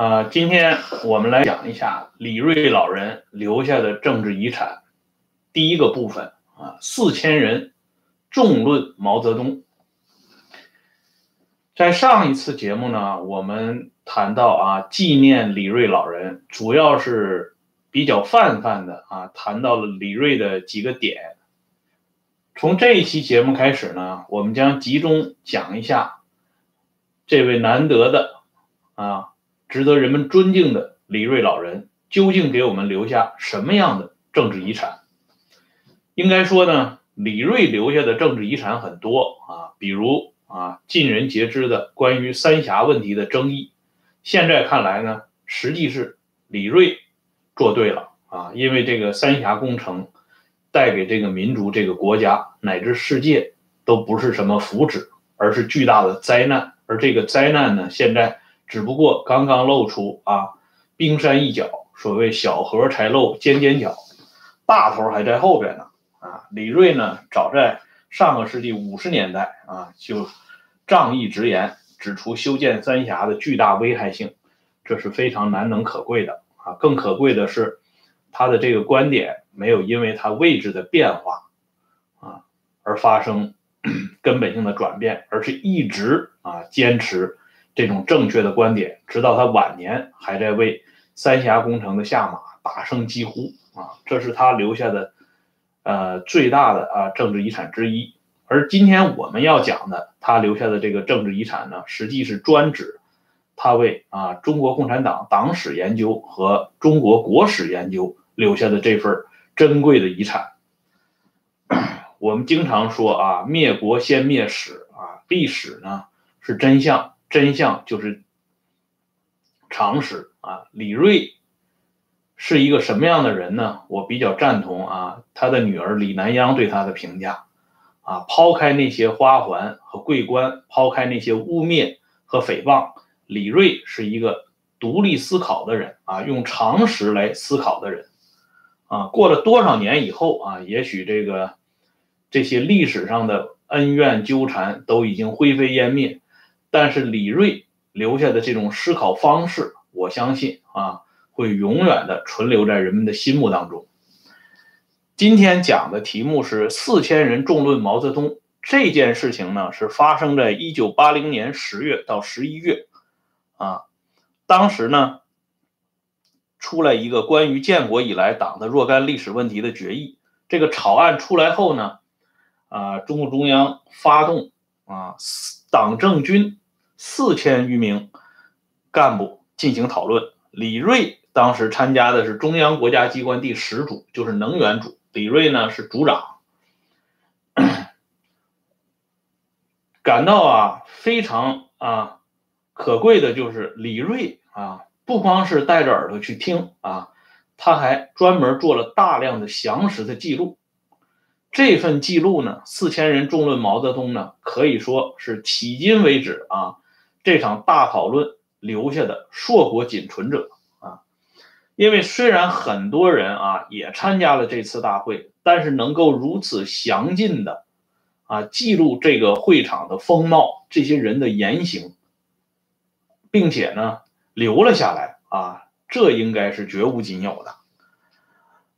啊，今天我们来讲一下李瑞老人留下的政治遗产，第一个部分啊，四千人重论毛泽东。在上一次节目呢，我们谈到啊，纪念李瑞老人，主要是比较泛泛的啊，谈到了李瑞的几个点。从这一期节目开始呢，我们将集中讲一下这位难得的啊。值得人们尊敬的李瑞老人，究竟给我们留下什么样的政治遗产？应该说呢，李瑞留下的政治遗产很多啊，比如啊，尽人皆知的关于三峡问题的争议，现在看来呢，实际是李瑞做对了啊，因为这个三峡工程带给这个民族、这个国家乃至世界都不是什么福祉，而是巨大的灾难，而这个灾难呢，现在。只不过刚刚露出啊，冰山一角。所谓小河才露尖尖角，大头还在后边呢。啊，李瑞呢，早在上个世纪五十年代啊，就仗义直言，指出修建三峡的巨大危害性，这是非常难能可贵的啊。更可贵的是，他的这个观点没有因为他位置的变化啊而发生 根本性的转变，而是一直啊坚持。这种正确的观点，直到他晚年还在为三峡工程的下马大声疾呼啊！这是他留下的，呃，最大的啊政治遗产之一。而今天我们要讲的，他留下的这个政治遗产呢，实际是专指他为啊中国共产党党史研究和中国国史研究留下的这份珍贵的遗产。我们经常说啊，灭国先灭史啊，历史呢是真相。真相就是常识啊！李瑞是一个什么样的人呢？我比较赞同啊，他的女儿李南央对他的评价啊，抛开那些花环和桂冠，抛开那些污蔑和诽谤，李瑞是一个独立思考的人啊，用常识来思考的人啊。过了多少年以后啊，也许这个这些历史上的恩怨纠缠都已经灰飞烟灭。但是李瑞留下的这种思考方式，我相信啊，会永远的存留在人们的心目当中。今天讲的题目是“四千人众论毛泽东”这件事情呢，是发生在一九八零年十月到十一月，啊，当时呢，出来一个关于建国以来党的若干历史问题的决议。这个草案出来后呢，啊，中共中央发动啊，党政军。四千余名干部进行讨论。李瑞当时参加的是中央国家机关第十组，就是能源组。李瑞呢是组长，感到啊非常啊可贵的就是李瑞啊不光是带着耳朵去听啊，他还专门做了大量的详实的记录。这份记录呢，四千人众论毛泽东呢，可以说是迄今为止啊。这场大讨论留下的硕果仅存者啊，因为虽然很多人啊也参加了这次大会，但是能够如此详尽的啊记录这个会场的风貌，这些人的言行，并且呢留了下来啊，这应该是绝无仅有的。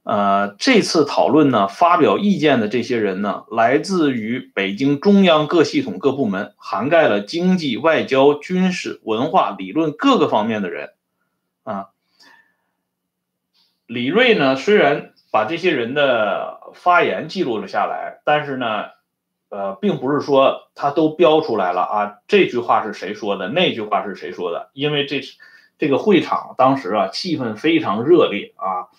呃，这次讨论呢，发表意见的这些人呢，来自于北京中央各系统各部门，涵盖了经济、外交、军事、文化、理论各个方面的人。啊，李瑞呢，虽然把这些人的发言记录了下来，但是呢，呃，并不是说他都标出来了啊。这句话是谁说的？那句话是谁说的？因为这这个会场当时啊，气氛非常热烈啊。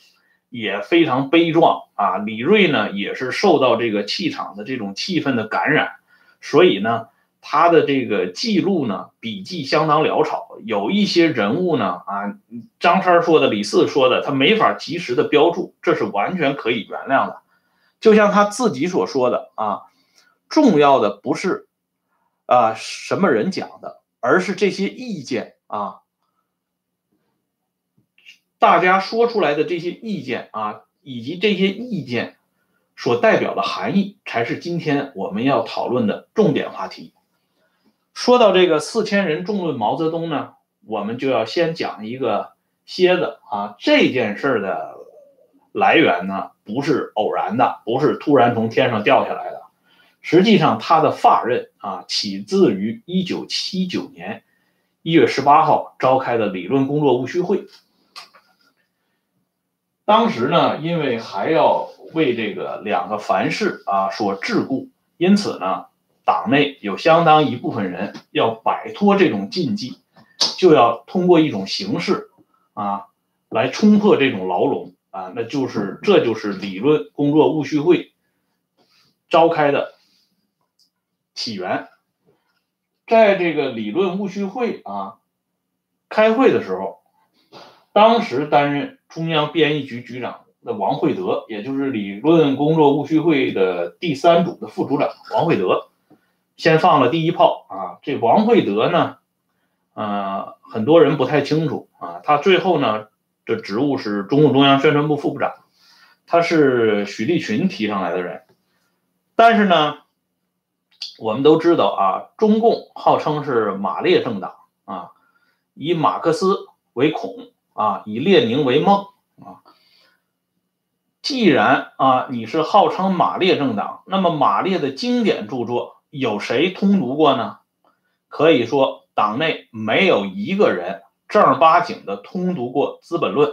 也非常悲壮啊！李瑞呢，也是受到这个气场的这种气氛的感染，所以呢，他的这个记录呢，笔记相当潦草。有一些人物呢，啊，张三说的、李四说的，他没法及时的标注，这是完全可以原谅的。就像他自己所说的啊，重要的不是啊什么人讲的，而是这些意见啊。大家说出来的这些意见啊，以及这些意见所代表的含义，才是今天我们要讨论的重点话题。说到这个四千人众论毛泽东呢，我们就要先讲一个蝎子啊，这件事的来源呢，不是偶然的，不是突然从天上掉下来的。实际上，他的发轫啊，起自于一九七九年一月十八号召开的理论工作务虚会。当时呢，因为还要为这个两个凡事啊所桎梏，因此呢，党内有相当一部分人要摆脱这种禁忌，就要通过一种形式啊来冲破这种牢笼啊，那就是这就是理论工作务虚会召开的。起源，在这个理论务虚会啊开会的时候，当时担任中央编译局局长的王惠德，也就是理论工作务虚会的第三组的副组长王惠德，先放了第一炮啊。这王惠德呢，呃，很多人不太清楚啊，他最后呢，这职务是中共中央宣传部副部长，他是许立群提上来的人，但是呢。我们都知道啊，中共号称是马列政党啊，以马克思为孔啊，以列宁为梦啊。既然啊你是号称马列政党，那么马列的经典著作有谁通读过呢？可以说党内没有一个人正儿八经的通读过《资本论》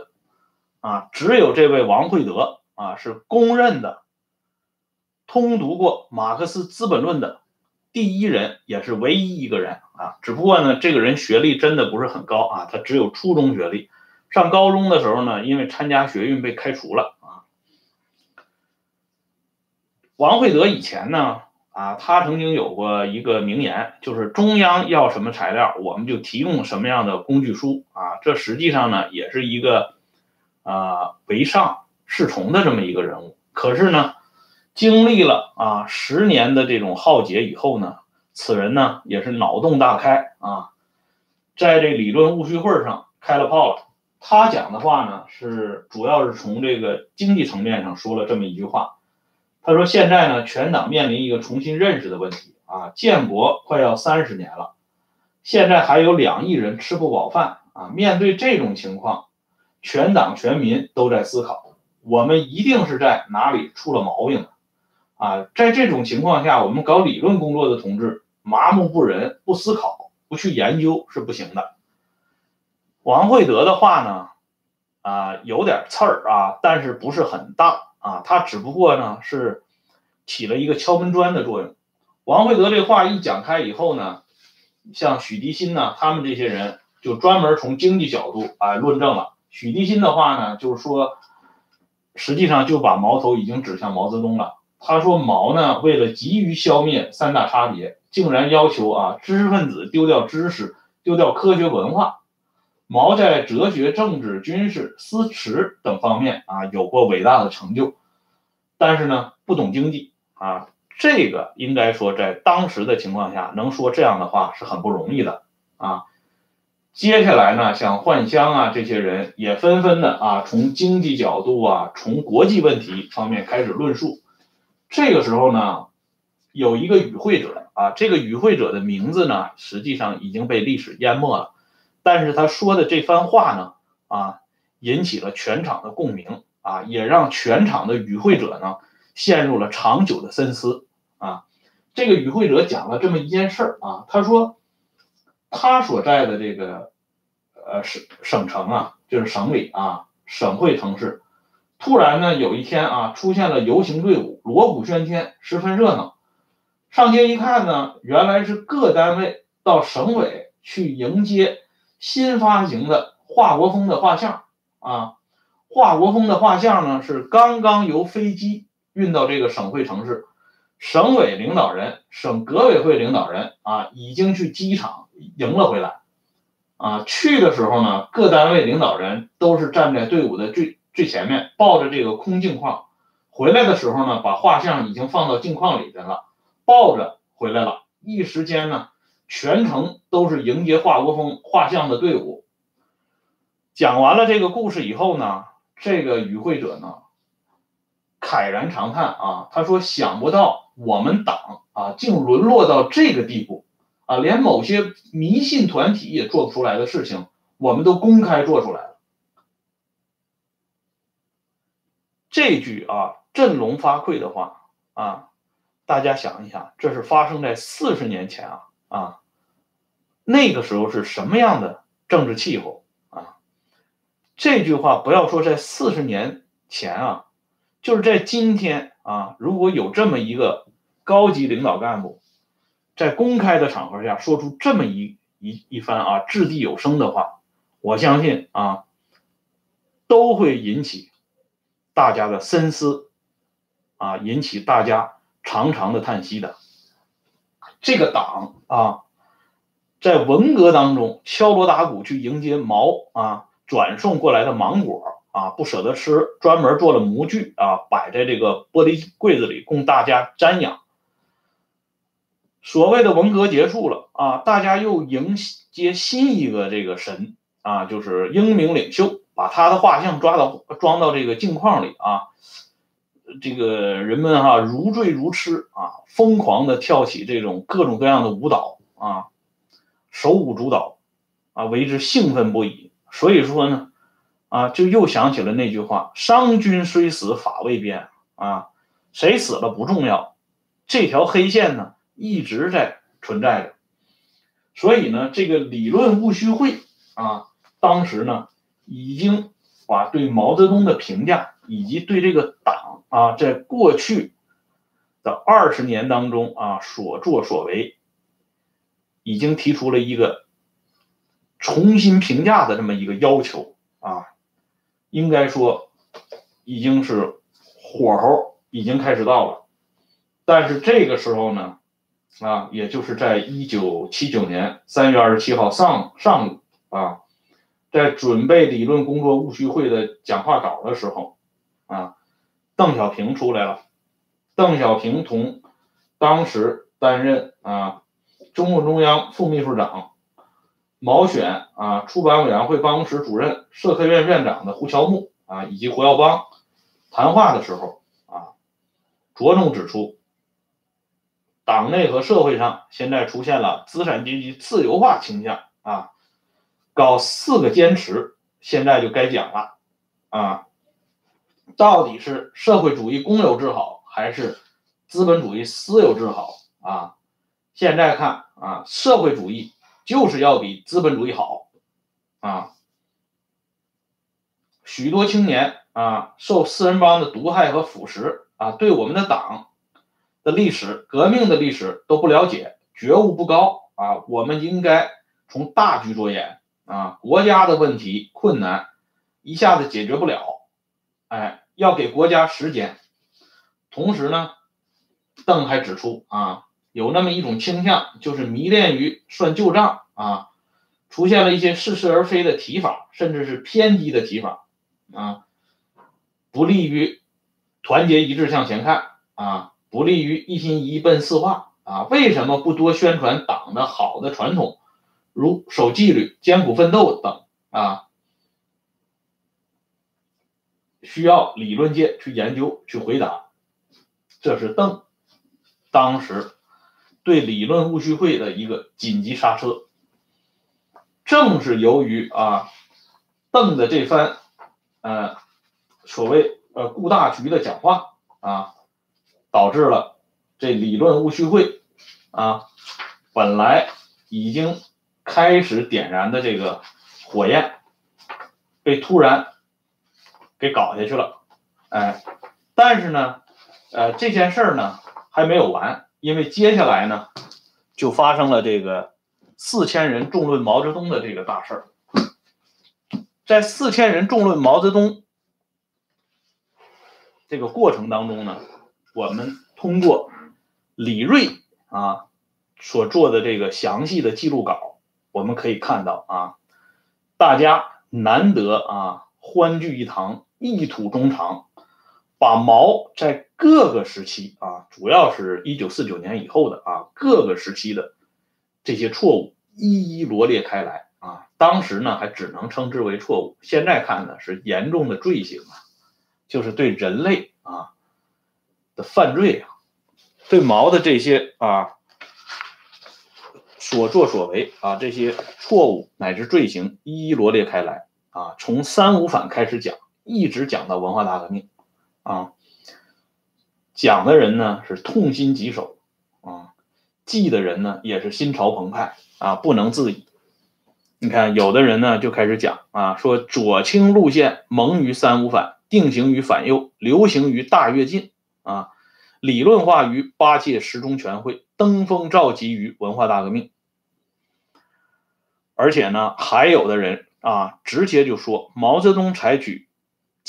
啊，只有这位王惠德啊是公认的通读过马克思《资本论》的。第一人也是唯一一个人啊，只不过呢，这个人学历真的不是很高啊，他只有初中学历。上高中的时候呢，因为参加学运被开除了啊。王惠德以前呢，啊，他曾经有过一个名言，就是中央要什么材料，我们就提供什么样的工具书啊。这实际上呢，也是一个啊唯上是从的这么一个人物。可是呢。经历了啊十年的这种浩劫以后呢，此人呢也是脑洞大开啊，在这理论务虚会上开了炮了。他讲的话呢是主要是从这个经济层面上说了这么一句话。他说现在呢全党面临一个重新认识的问题啊，建国快要三十年了，现在还有两亿人吃不饱饭啊。面对这种情况，全党全民都在思考，我们一定是在哪里出了毛病。啊，在这种情况下，我们搞理论工作的同志麻木不仁、不思考、不去研究是不行的。王惠德的话呢，啊，有点刺儿啊，但是不是很大啊，他只不过呢是起了一个敲门砖的作用。王惠德这话一讲开以后呢，像许涤新呢，他们这些人就专门从经济角度啊论证了。许涤新的话呢，就是说，实际上就把矛头已经指向毛泽东了。他说：“毛呢，为了急于消灭三大差别，竟然要求啊知识分子丢掉知识，丢掉科学文化。毛在哲学、政治、军事、诗词等方面啊有过伟大的成就，但是呢不懂经济啊。这个应该说在当时的情况下能说这样的话是很不容易的啊。接下来呢，像幻香啊这些人也纷纷的啊从经济角度啊，从国际问题方面开始论述。”这个时候呢，有一个与会者啊，这个与会者的名字呢，实际上已经被历史淹没了，但是他说的这番话呢，啊，引起了全场的共鸣啊，也让全场的与会者呢陷入了长久的深思啊。这个与会者讲了这么一件事儿啊，他说他所在的这个呃省省城啊，就是省里啊，省会城市。突然呢，有一天啊，出现了游行队伍，锣鼓喧天，十分热闹。上街一看呢，原来是各单位到省委去迎接新发行的华国锋的画像啊。华国锋的画像呢，是刚刚由飞机运到这个省会城市，省委领导人、省革委会领导人啊，已经去机场迎了回来。啊，去的时候呢，各单位领导人都是站在队伍的最。最前面抱着这个空镜框，回来的时候呢，把画像已经放到镜框里边了，抱着回来了。一时间呢，全程都是迎接华国锋画像的队伍。讲完了这个故事以后呢，这个与会者呢，慨然长叹啊，他说：“想不到我们党啊，竟沦落到这个地步啊，连某些迷信团体也做不出来的事情，我们都公开做出来了。这句啊振聋发聩的话啊，大家想一想，这是发生在四十年前啊啊，那个时候是什么样的政治气候啊？这句话不要说在四十年前啊，就是在今天啊，如果有这么一个高级领导干部。在公开的场合下说出这么一一一番啊掷地有声的话，我相信啊，都会引起大家的深思，啊，引起大家长长的叹息的。这个党啊，在文革当中敲锣打鼓去迎接毛啊转送过来的芒果啊，不舍得吃，专门做了模具啊，摆在这个玻璃柜子里供大家瞻仰。所谓的文革结束了啊，大家又迎接新一个这个神啊，就是英明领袖，把他的画像抓到装到这个镜框里啊，这个人们哈如醉如痴啊，疯狂的跳起这种各种各样的舞蹈啊，手舞足蹈啊，为之兴奋不已。所以说呢，啊，就又想起了那句话：“商君虽死，法未变。”啊，谁死了不重要，这条黑线呢？一直在存在着，所以呢，这个理论戊戌会啊，当时呢，已经把对毛泽东的评价以及对这个党啊，在过去的二十年当中啊所作所为，已经提出了一个重新评价的这么一个要求啊，应该说已经是火候已经开始到了，但是这个时候呢。啊，也就是在一九七九年三月二十七号上上午啊，在准备理论工作务虚会的讲话稿的时候，啊，邓小平出来了。邓小平同当时担任啊中共中央副秘书长、毛选啊出版委员会办公室主任、社科院院长的胡乔木啊以及胡耀邦谈话的时候啊，着重指出。党内和社会上现在出现了资产阶级自由化倾向啊，搞四个坚持，现在就该讲了啊，到底是社会主义公有制好还是资本主义私有制好啊？现在看啊，社会主义就是要比资本主义好啊，许多青年啊受四人帮的毒害和腐蚀啊，对我们的党。的历史、革命的历史都不了解，觉悟不高啊！我们应该从大局着眼啊！国家的问题困难一下子解决不了，哎，要给国家时间。同时呢，邓还指出啊，有那么一种倾向，就是迷恋于算旧账啊，出现了一些似是而非的提法，甚至是偏激的提法啊，不利于团结一致向前看啊。不利于一心一意奔四化啊！为什么不多宣传党的好的传统，如守纪律、艰苦奋斗等啊？需要理论界去研究去回答。这是邓当时对理论戊戌会的一个紧急刹车。正是由于啊邓的这番呃所谓呃顾大局的讲话啊。导致了这理论戊戌会啊，本来已经开始点燃的这个火焰，被突然给搞下去了，哎，但是呢，呃，这件事儿呢还没有完，因为接下来呢就发生了这个四千人众论毛泽东的这个大事儿，在四千人众论毛泽东这个过程当中呢。我们通过李锐啊所做的这个详细的记录稿，我们可以看到啊，大家难得啊欢聚一堂，一吐衷肠，把毛在各个时期啊，主要是一九四九年以后的啊各个时期的这些错误一一罗列开来啊。当时呢还只能称之为错误，现在看呢是严重的罪行啊，就是对人类啊的。犯罪啊，对毛的这些啊所作所为啊，这些错误乃至罪行一一罗列开来啊，从三五反开始讲，一直讲到文化大革命啊，讲的人呢是痛心疾首啊，记的人呢也是心潮澎湃啊，不能自已。你看，有的人呢就开始讲啊，说左倾路线萌于三五反，定型于反右，流行于大跃进啊，理论化于八届十中全会，登峰造极于文化大革命。而且呢，还有的人啊，直接就说毛泽东采取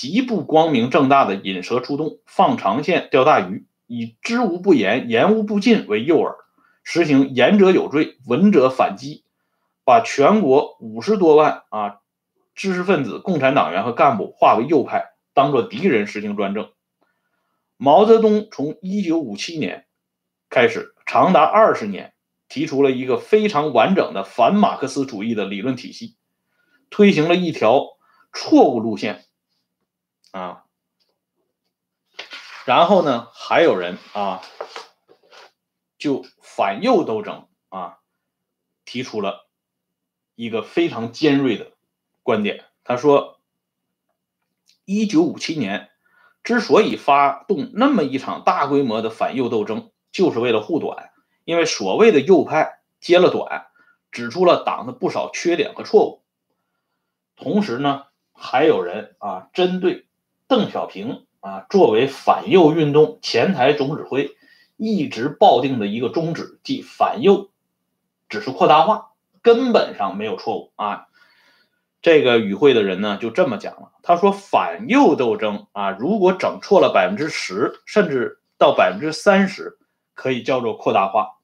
极不光明正大的引蛇出洞、放长线钓大鱼，以知无不言、言无不尽为诱饵，实行言者有罪，闻者反击。把全国五十多万啊知识分子、共产党员和干部划为右派，当做敌人实行专政。毛泽东从一九五七年开始，长达二十年，提出了一个非常完整的反马克思主义的理论体系，推行了一条错误路线啊。然后呢，还有人啊，就反右斗争啊，提出了。一个非常尖锐的观点，他说：“一九五七年之所以发动那么一场大规模的反右斗争，就是为了护短。因为所谓的右派揭了短，指出了党的不少缺点和错误。同时呢，还有人啊，针对邓小平啊作为反右运动前台总指挥，一直抱定的一个宗旨，即反右只是扩大化。”根本上没有错误啊！这个与会的人呢就这么讲了，他说反右斗争啊，如果整错了百分之十，甚至到百分之三十，可以叫做扩大化。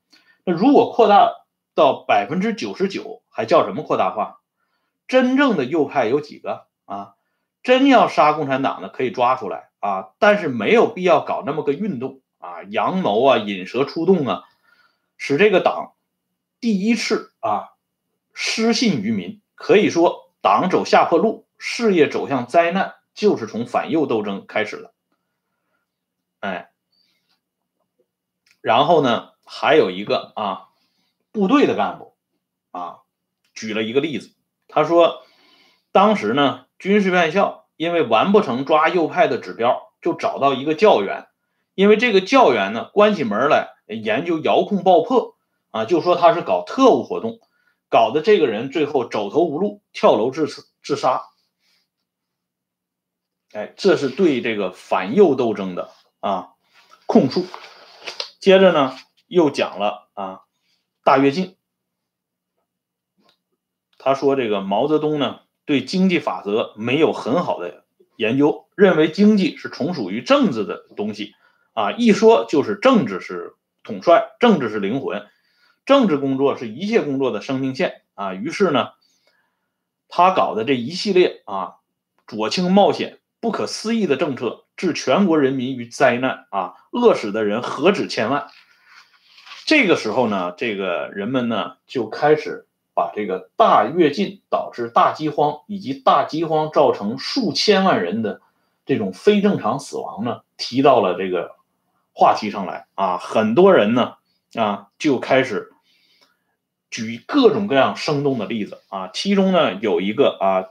那如果扩大到百分之九十九，还叫什么扩大化？真正的右派有几个啊？真要杀共产党的可以抓出来啊，但是没有必要搞那么个运动啊，阳谋啊，引蛇出洞啊，使这个党第一次啊。失信于民，可以说党走下坡路，事业走向灾难，就是从反右斗争开始了。哎，然后呢，还有一个啊，部队的干部啊，举了一个例子，他说，当时呢，军事院校因为完不成抓右派的指标，就找到一个教员，因为这个教员呢，关起门来研究遥控爆破啊，就说他是搞特务活动。搞得这个人最后走投无路，跳楼自自杀。哎，这是对这个反右斗争的啊控诉。接着呢，又讲了啊大跃进。他说这个毛泽东呢对经济法则没有很好的研究，认为经济是从属于政治的东西啊，一说就是政治是统帅，政治是灵魂。政治工作是一切工作的生命线啊！于是呢，他搞的这一系列啊左倾冒险、不可思议的政策，置全国人民于灾难啊！饿死的人何止千万。这个时候呢，这个人们呢就开始把这个大跃进导致大饥荒，以及大饥荒造成数千万人的这种非正常死亡呢，提到了这个话题上来啊！很多人呢啊就开始。举各种各样生动的例子啊，其中呢有一个啊，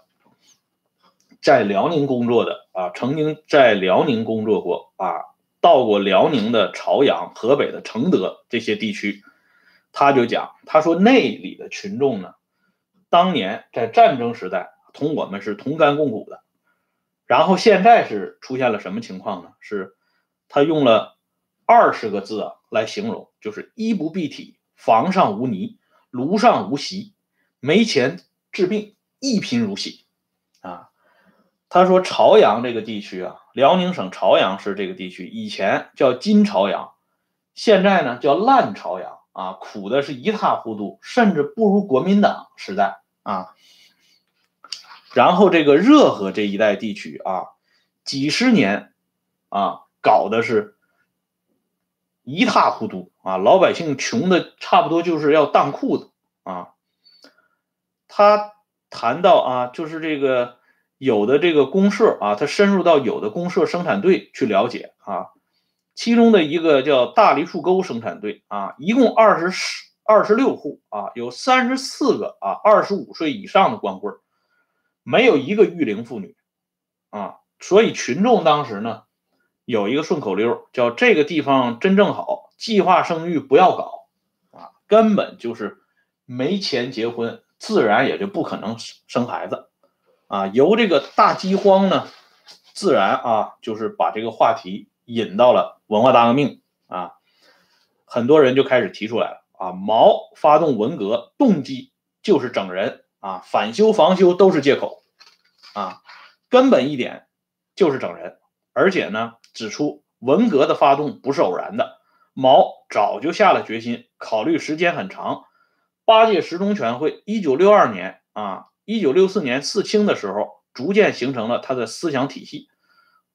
在辽宁工作的啊，曾经在辽宁工作过啊，到过辽宁的朝阳、河北的承德这些地区，他就讲，他说那里的群众呢，当年在战争时代同我们是同甘共苦的，然后现在是出现了什么情况呢？是，他用了二十个字啊来形容，就是衣不蔽体，房上无泥。炉上无席，没钱治病，一贫如洗，啊，他说朝阳这个地区啊，辽宁省朝阳市这个地区以前叫金朝阳，现在呢叫烂朝阳啊，苦的是一塌糊涂，甚至不如国民党时代啊。然后这个热河这一带地区啊，几十年啊，搞的是。一塌糊涂啊！老百姓穷的差不多就是要当裤子啊。他谈到啊，就是这个有的这个公社啊，他深入到有的公社生产队去了解啊。其中的一个叫大梨树沟生产队啊，一共二十二十六户啊，有三十四个啊二十五岁以上的光棍，没有一个育龄妇女啊，所以群众当时呢有一个顺口溜，叫这个地方真正好，计划生育不要搞啊，根本就是没钱结婚，自然也就不可能生孩子啊。由这个大饥荒呢，自然啊就是把这个话题引到了文化大革命啊，很多人就开始提出来了。啊，毛发动文革动机就是整人啊，反修防修都是借口啊，根本一点就是整人，而且呢，指出文革的发动不是偶然的，毛早就下了决心，考虑时间很长。八届十中全会，一九六二年啊，一九六四年四清的时候，逐渐形成了他的思想体系，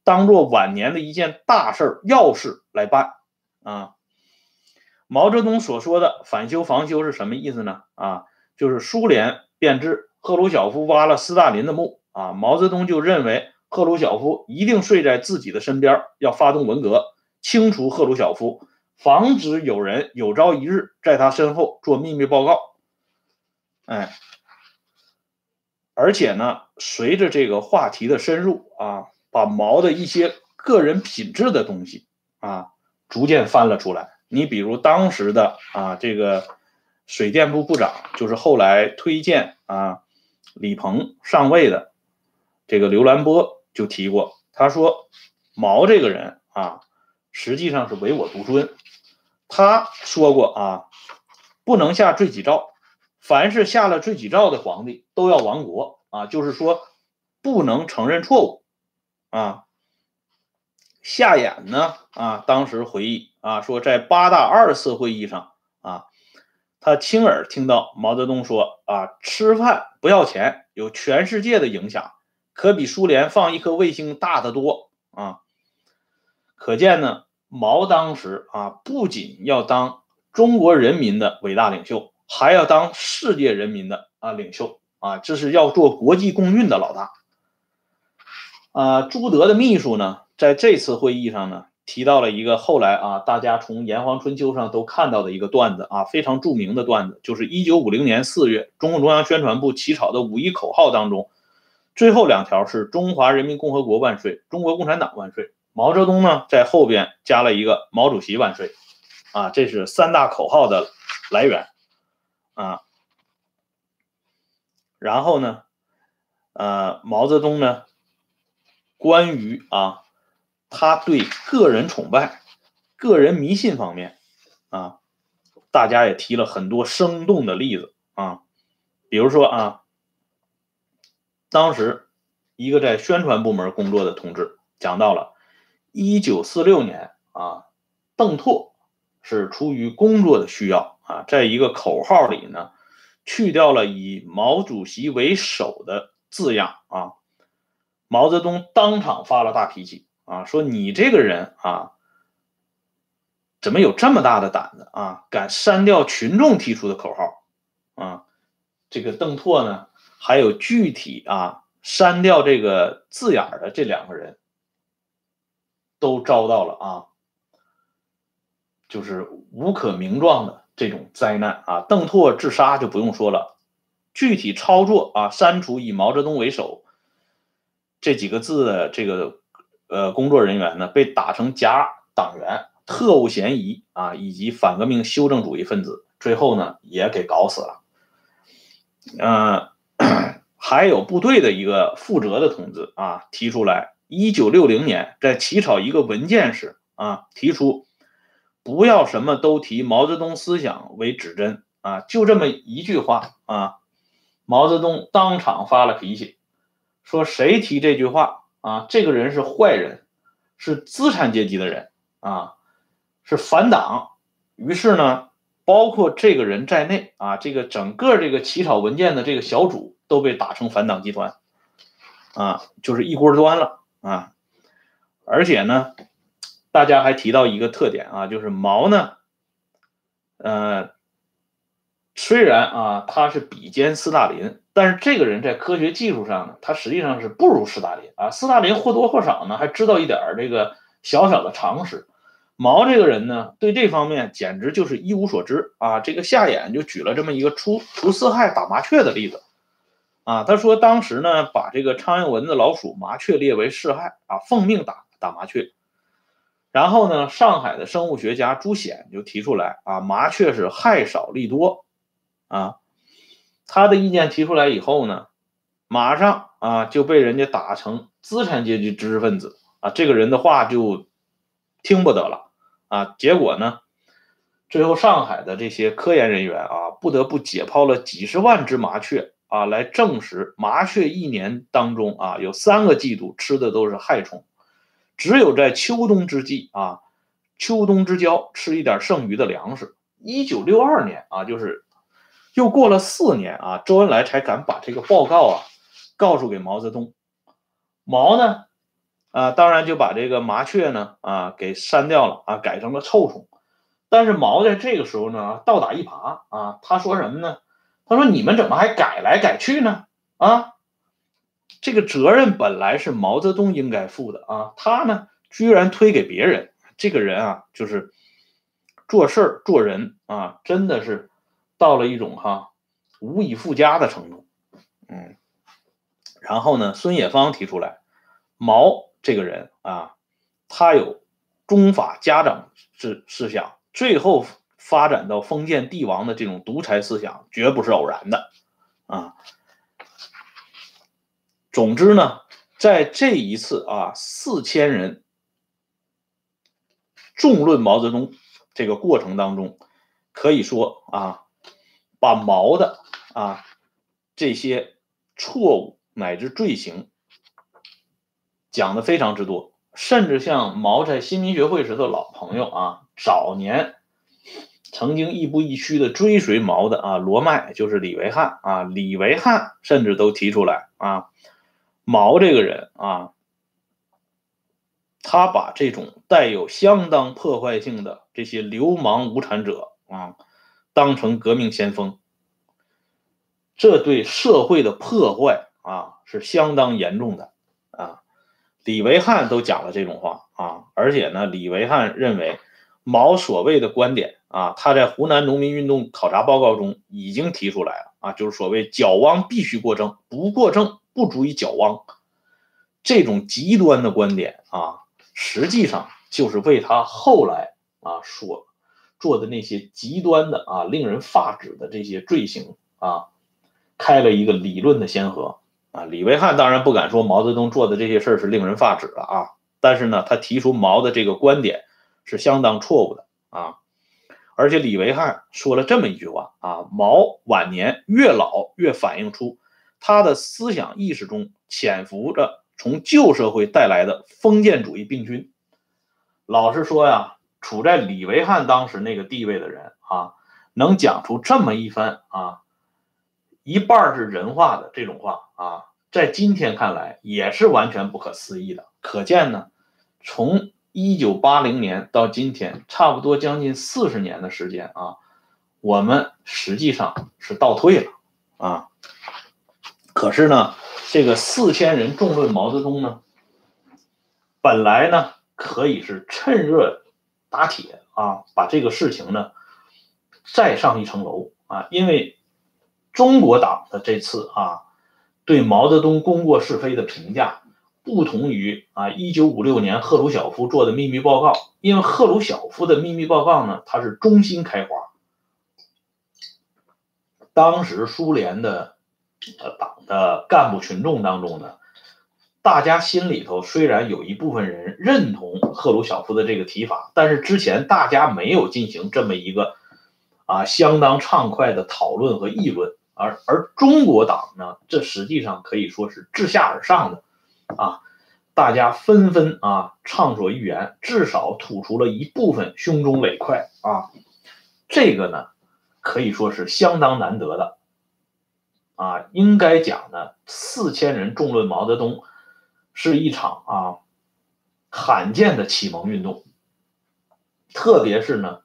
当做晚年的一件大事儿要事来办啊。毛泽东所说的反修防修是什么意思呢？啊，就是苏联变质赫鲁晓夫挖了斯大林的墓啊，毛泽东就认为赫鲁晓夫一定睡在自己的身边，要发动文革，清除赫鲁晓夫，防止有人有朝一日在他身后做秘密报告。哎，而且呢，随着这个话题的深入啊，把毛的一些个人品质的东西啊，逐渐翻了出来。你比如当时的啊，这个水电部部长，就是后来推荐啊李鹏上位的这个刘兰波就提过，他说毛这个人啊，实际上是唯我独尊。他说过啊，不能下罪己诏，凡是下了罪己诏的皇帝都要亡国啊，就是说不能承认错误啊。夏衍呢啊，当时回忆啊说，在八大二次会议上啊，他亲耳听到毛泽东说啊，吃饭不要钱，有全世界的影响，可比苏联放一颗卫星大得多啊。可见呢，毛当时啊，不仅要当中国人民的伟大领袖，还要当世界人民的啊领袖啊，这是要做国际共运的老大。啊，朱德的秘书呢？在这次会议上呢，提到了一个后来啊，大家从《炎黄春秋》上都看到的一个段子啊，非常著名的段子，就是一九五零年四月，中共中央宣传部起草的五一口号当中，最后两条是中华人民共和国万岁，中国共产党万岁。毛泽东呢，在后边加了一个毛主席万岁，啊，这是三大口号的来源啊。然后呢，呃，毛泽东呢，关于啊。他对个人崇拜、个人迷信方面，啊，大家也提了很多生动的例子啊，比如说啊，当时一个在宣传部门工作的同志讲到了，一九四六年啊，邓拓是出于工作的需要啊，在一个口号里呢，去掉了以毛主席为首的字样啊，毛泽东当场发了大脾气。啊，说你这个人啊，怎么有这么大的胆子啊？敢删掉群众提出的口号啊？这个邓拓呢，还有具体啊删掉这个字眼的这两个人，都遭到了啊，就是无可名状的这种灾难啊。邓拓自杀就不用说了，具体操作啊，删除以毛泽东为首这几个字的这个。呃，工作人员呢被打成假党员、特务嫌疑啊，以及反革命修正主义分子，最后呢也给搞死了。嗯，还有部队的一个负责的同志啊，提出来，一九六零年在起草一个文件时啊，提出不要什么都提毛泽东思想为指针啊，就这么一句话啊，毛泽东当场发了脾气，说谁提这句话。啊，这个人是坏人，是资产阶级的人啊，是反党。于是呢，包括这个人在内啊，这个整个这个起草文件的这个小组都被打成反党集团，啊，就是一锅端了啊。而且呢，大家还提到一个特点啊，就是毛呢，呃。虽然啊，他是比肩斯大林，但是这个人在科学技术上呢，他实际上是不如斯大林啊。斯大林或多或少呢还知道一点这个小小的常识，毛这个人呢，对这方面简直就是一无所知啊！这个夏衍就举了这么一个除除四害打麻雀的例子啊，他说当时呢，把这个苍蝇、蚊子、老鼠、麻雀列为四害啊，奉命打打麻雀。然后呢，上海的生物学家朱显就提出来啊，麻雀是害少利多啊。他的意见提出来以后呢，马上啊就被人家打成资产阶级知识分子啊，这个人的话就听不得了。啊，结果呢？最后上海的这些科研人员啊，不得不解剖了几十万只麻雀啊，来证实麻雀一年当中啊，有三个季度吃的都是害虫，只有在秋冬之际啊，秋冬之交吃一点剩余的粮食。一九六二年啊，就是又过了四年啊，周恩来才敢把这个报告啊告诉给毛泽东。毛呢？啊，当然就把这个麻雀呢啊给删掉了啊，改成了臭虫。但是毛在这个时候呢倒打一耙啊，他说什么呢？他说你们怎么还改来改去呢？啊，这个责任本来是毛泽东应该负的啊，他呢居然推给别人。这个人啊，就是做事儿做人啊，真的是到了一种哈无以复加的程度。嗯，然后呢，孙冶方提出来，毛。这个人啊，他有中法家长制思想，最后发展到封建帝王的这种独裁思想，绝不是偶然的啊。总之呢，在这一次啊四千人众论毛泽东这个过程当中，可以说啊，把毛的啊这些错误乃至罪行。讲的非常之多，甚至像毛在新民学会时的老朋友啊，早年曾经亦步亦趋的追随毛的啊，罗迈就是李维汉啊，李维汉甚至都提出来啊，毛这个人啊，他把这种带有相当破坏性的这些流氓无产者啊，当成革命先锋，这对社会的破坏啊是相当严重的啊。李维汉都讲了这种话啊，而且呢，李维汉认为毛所谓的观点啊，他在湖南农民运动考察报告中已经提出来了啊，就是所谓矫枉必须过正，不过正不足以矫枉。这种极端的观点啊，实际上就是为他后来啊所做的那些极端的啊令人发指的这些罪行啊，开了一个理论的先河。啊，李维汉当然不敢说毛泽东做的这些事儿是令人发指的啊，但是呢，他提出毛的这个观点是相当错误的啊，而且李维汉说了这么一句话啊，毛晚年越老越反映出他的思想意识中潜伏着从旧社会带来的封建主义病菌。老实说呀，处在李维汉当时那个地位的人啊，能讲出这么一番啊。一半是人话的这种话啊，在今天看来也是完全不可思议的。可见呢，从一九八零年到今天，差不多将近四十年的时间啊，我们实际上是倒退了啊。可是呢，这个四千人众论毛泽东呢，本来呢可以是趁热打铁啊，把这个事情呢再上一层楼啊，因为。中国党的这次啊，对毛泽东功过是非的评价，不同于啊一九五六年赫鲁晓夫做的秘密报告，因为赫鲁晓夫的秘密报告呢，它是中心开花。当时苏联的呃党的干部群众当中呢，大家心里头虽然有一部分人认同赫鲁晓夫的这个提法，但是之前大家没有进行这么一个啊相当畅快的讨论和议论。而而中国党呢，这实际上可以说是自下而上的，啊，大家纷纷啊畅所欲言，至少吐出了一部分胸中垒块啊，这个呢可以说是相当难得的，啊，应该讲呢，四千人众论毛泽东，是一场啊罕见的启蒙运动，特别是呢，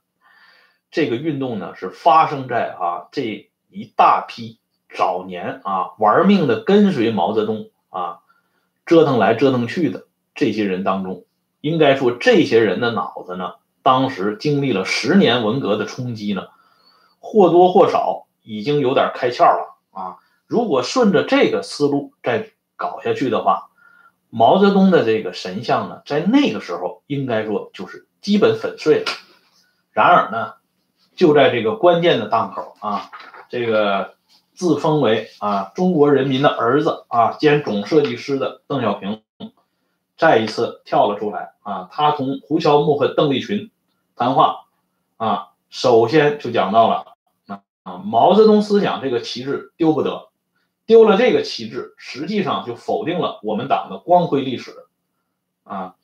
这个运动呢是发生在啊这。一大批早年啊玩命的跟随毛泽东啊折腾来折腾去的这些人当中，应该说这些人的脑子呢当时经历了十年文革的冲击呢，或多或少已经有点开窍了啊。如果顺着这个思路再搞下去的话，毛泽东的这个神像呢，在那个时候应该说就是基本粉碎了。然而呢，就在这个关键的档口啊，这个自封为啊中国人民的儿子啊兼总设计师的邓小平，再一次跳了出来啊。他同胡乔木和邓力群谈话啊，首先就讲到了啊啊毛泽东思想这个旗帜丢不得。丢了这个旗帜，实际上就否定了我们党的光辉历史，啊，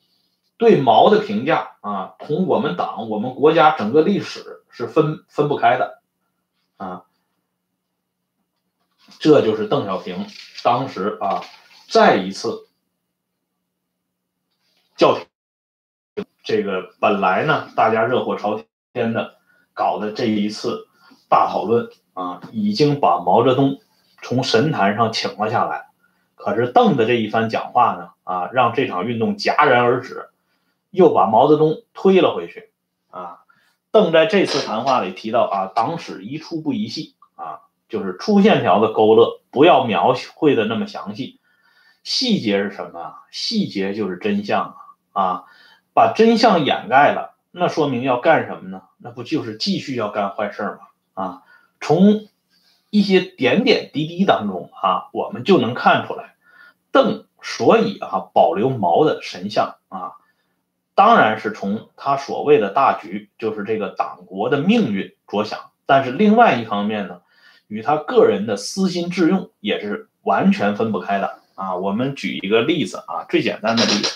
对毛的评价啊，同我们党、我们国家整个历史是分分不开的，啊，这就是邓小平当时啊，再一次叫停这个本来呢，大家热火朝天的搞的这一次大讨论啊，已经把毛泽东。从神坛上请了下来，可是邓的这一番讲话呢，啊，让这场运动戛然而止，又把毛泽东推了回去，啊，邓在这次谈话里提到啊，党史一出不宜细，啊，就是粗线条的勾勒，不要描绘的那么详细，细节是什么啊？细节就是真相啊，啊，把真相掩盖了，那说明要干什么呢？那不就是继续要干坏事吗？啊，从。一些点点滴滴当中啊，我们就能看出来，邓所以啊保留毛的神像啊，当然是从他所谓的大局，就是这个党国的命运着想。但是另外一方面呢，与他个人的私心自用也是完全分不开的啊。我们举一个例子啊，最简单的例子，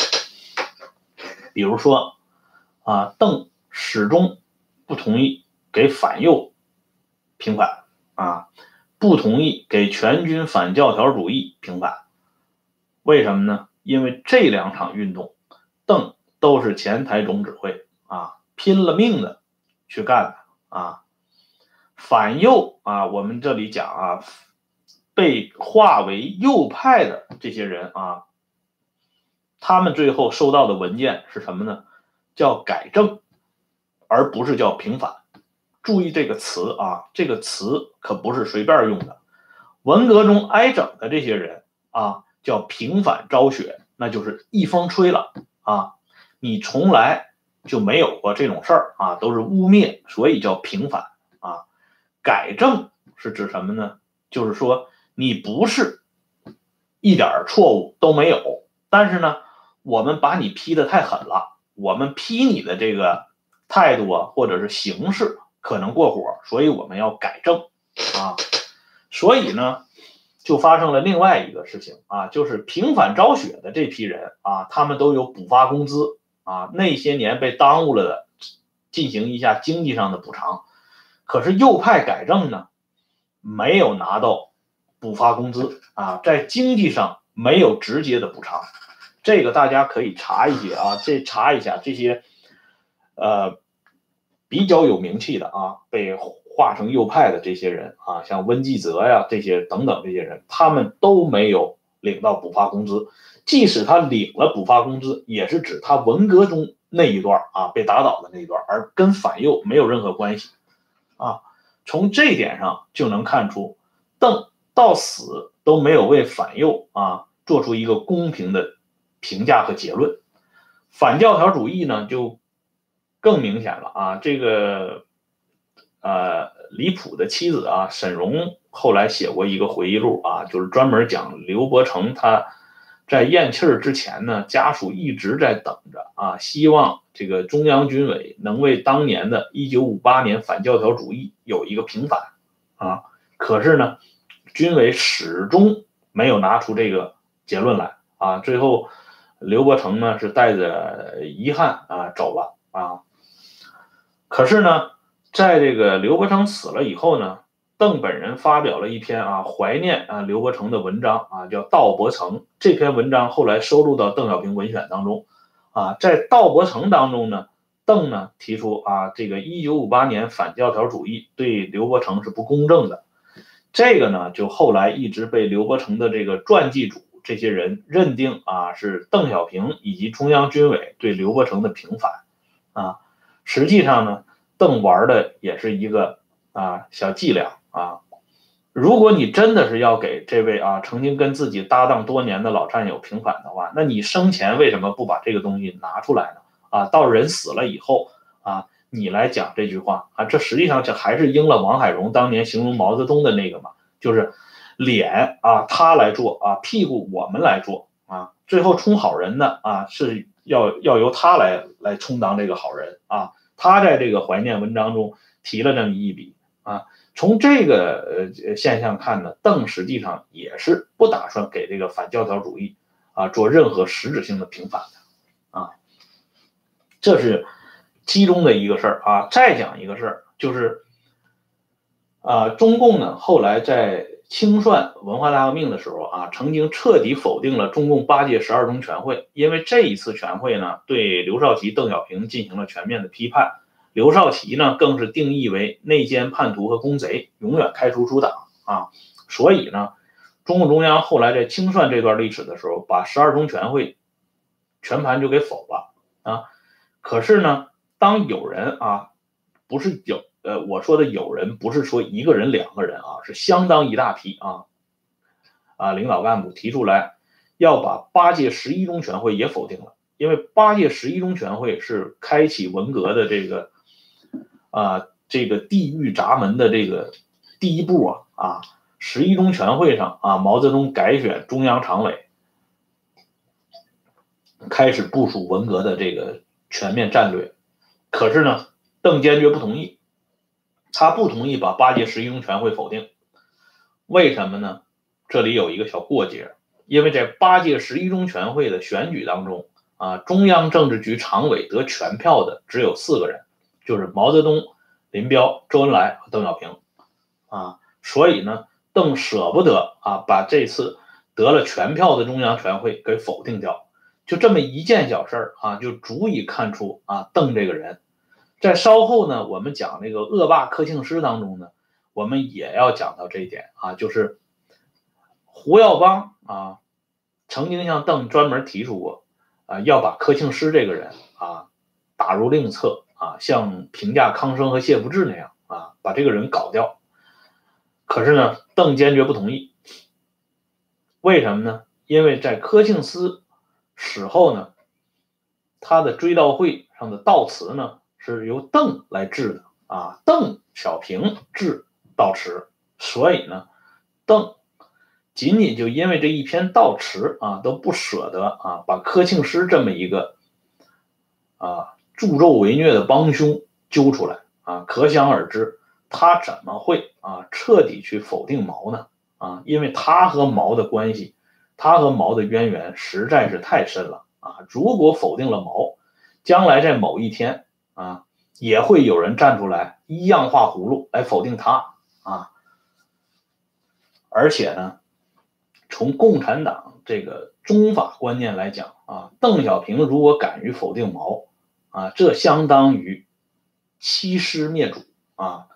比如说啊，邓始终不同意给反右平反。啊，不同意给全军反教条主义平反，为什么呢？因为这两场运动，邓都是前台总指挥啊，拼了命的去干的啊。反右啊，我们这里讲啊，被划为右派的这些人啊，他们最后收到的文件是什么呢？叫改正，而不是叫平反。注意这个词啊，这个词可不是随便用的。文革中挨整的这些人啊，叫平反昭雪，那就是一风吹了啊，你从来就没有过这种事儿啊，都是污蔑，所以叫平反啊。改正是指什么呢？就是说你不是一点错误都没有，但是呢，我们把你批的太狠了，我们批你的这个态度啊，或者是形式。可能过火，所以我们要改正啊，所以呢，就发生了另外一个事情啊，就是平反昭雪的这批人啊，他们都有补发工资啊，那些年被耽误了的，进行一下经济上的补偿。可是右派改正呢，没有拿到补发工资啊，在经济上没有直接的补偿，这个大家可以查一些啊，这查一下这些，呃。比较有名气的啊，被划成右派的这些人啊，像温继泽呀这些等等这些人，他们都没有领到补发工资。即使他领了补发工资，也是指他文革中那一段啊被打倒的那一段，而跟反右没有任何关系啊。从这一点上就能看出，邓到死都没有为反右啊做出一个公平的评价和结论。反教条主义呢就。更明显了啊！这个，呃，李普的妻子啊，沈荣后来写过一个回忆录啊，就是专门讲刘伯承他在咽气儿之前呢，家属一直在等着啊，希望这个中央军委能为当年的1958年反教条主义有一个平反啊。可是呢，军委始终没有拿出这个结论来啊。最后，刘伯承呢是带着遗憾啊走了啊。可是呢，在这个刘伯承死了以后呢，邓本人发表了一篇啊怀念啊刘伯承的文章啊，叫《道伯承》。这篇文章后来收录到《邓小平文选》当中。啊，在《道伯承》当中呢，邓呢提出啊，这个1958年反教条主义对刘伯承是不公正的。这个呢，就后来一直被刘伯承的这个传记主这些人认定啊，是邓小平以及中央军委对刘伯承的平反啊。实际上呢，邓玩的也是一个啊小伎俩啊。如果你真的是要给这位啊曾经跟自己搭档多年的老战友平反的话，那你生前为什么不把这个东西拿出来呢？啊，到人死了以后啊，你来讲这句话啊，这实际上这还是应了王海荣当年形容毛泽东的那个嘛，就是脸啊他来做啊，屁股我们来做啊，最后充好人的啊是要要由他来来充当这个好人啊，他在这个怀念文章中提了这么一笔啊。从这个呃现象看呢，邓实际上也是不打算给这个反教条主义啊做任何实质性的平反的啊，这是其中的一个事儿啊。再讲一个事儿，就是啊，中共呢后来在清算文化大革命的时候啊，曾经彻底否定了中共八届十二中全会，因为这一次全会呢对刘少奇、邓小平进行了全面的批判。刘少奇呢，更是定义为内奸叛徒和公贼，永远开除出党啊！所以呢，中共中央后来在清算这段历史的时候，把十二中全会全盘就给否了啊！可是呢，当有人啊，不是有呃，我说的有人不是说一个人两个人啊，是相当一大批啊啊领导干部提出来要把八届十一中全会也否定了，因为八届十一中全会是开启文革的这个。啊，这个地狱闸门的这个第一步啊啊，十一中全会上啊，毛泽东改选中央常委，开始部署文革的这个全面战略。可是呢，邓坚决不同意，他不同意把八届十一中全会否定。为什么呢？这里有一个小过节，因为在八届十一中全会的选举当中啊，中央政治局常委得全票的只有四个人。就是毛泽东、林彪、周恩来和邓小平，啊，所以呢，邓舍不得啊，把这次得了全票的中央全会给否定掉，就这么一件小事儿啊，就足以看出啊，邓这个人，在稍后呢，我们讲那个恶霸柯庆施当中呢，我们也要讲到这一点啊，就是胡耀邦啊，曾经向邓专门提出过啊，要把柯庆施这个人啊打入另册。啊，像评价康生和谢福治那样啊，把这个人搞掉。可是呢，邓坚决不同意。为什么呢？因为在柯庆斯死后呢，他的追悼会上的悼词呢是由邓来致的啊，邓小平致悼词。所以呢，邓仅仅就因为这一篇悼词啊，都不舍得啊，把柯庆施这么一个啊。助纣为虐的帮凶揪出来啊，可想而知，他怎么会啊彻底去否定毛呢？啊，因为他和毛的关系，他和毛的渊源实在是太深了啊！如果否定了毛，将来在某一天啊，也会有人站出来一样画葫芦来否定他啊！而且呢，从共产党这个宗法观念来讲啊，邓小平如果敢于否定毛，啊，这相当于欺师灭祖啊！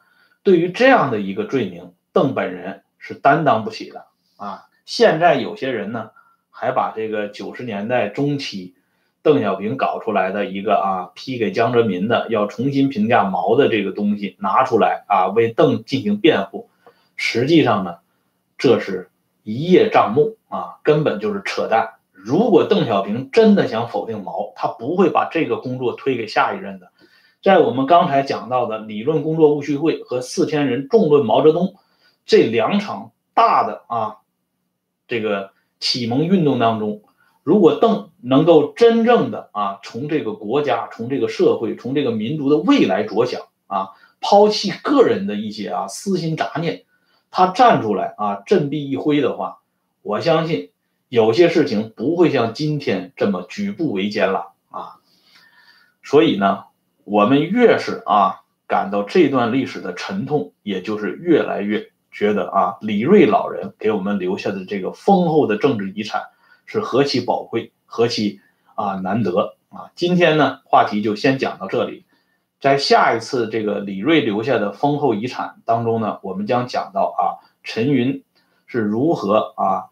对于这样的一个罪名，邓本人是担当不起的啊！现在有些人呢，还把这个九十年代中期邓小平搞出来的一个啊批给江泽民的要重新评价毛的这个东西拿出来啊，为邓进行辩护。实际上呢，这是一叶障目啊，根本就是扯淡。如果邓小平真的想否定毛，他不会把这个工作推给下一任的。在我们刚才讲到的理论工作务虚会和四千人重论毛泽东这两场大的啊这个启蒙运动当中，如果邓能够真正的啊从这个国家、从这个社会、从这个民族的未来着想啊，抛弃个人的一些啊私心杂念，他站出来啊振臂一挥的话，我相信。有些事情不会像今天这么举步维艰了啊，所以呢，我们越是啊感到这段历史的沉痛，也就是越来越觉得啊李瑞老人给我们留下的这个丰厚的政治遗产是何其宝贵，何其啊难得啊！今天呢，话题就先讲到这里，在下一次这个李瑞留下的丰厚遗产当中呢，我们将讲到啊陈云是如何啊。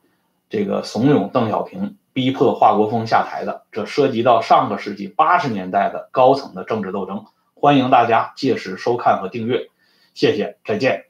这个怂恿邓小平逼迫华国锋下台的，这涉及到上个世纪八十年代的高层的政治斗争。欢迎大家届时收看和订阅，谢谢，再见。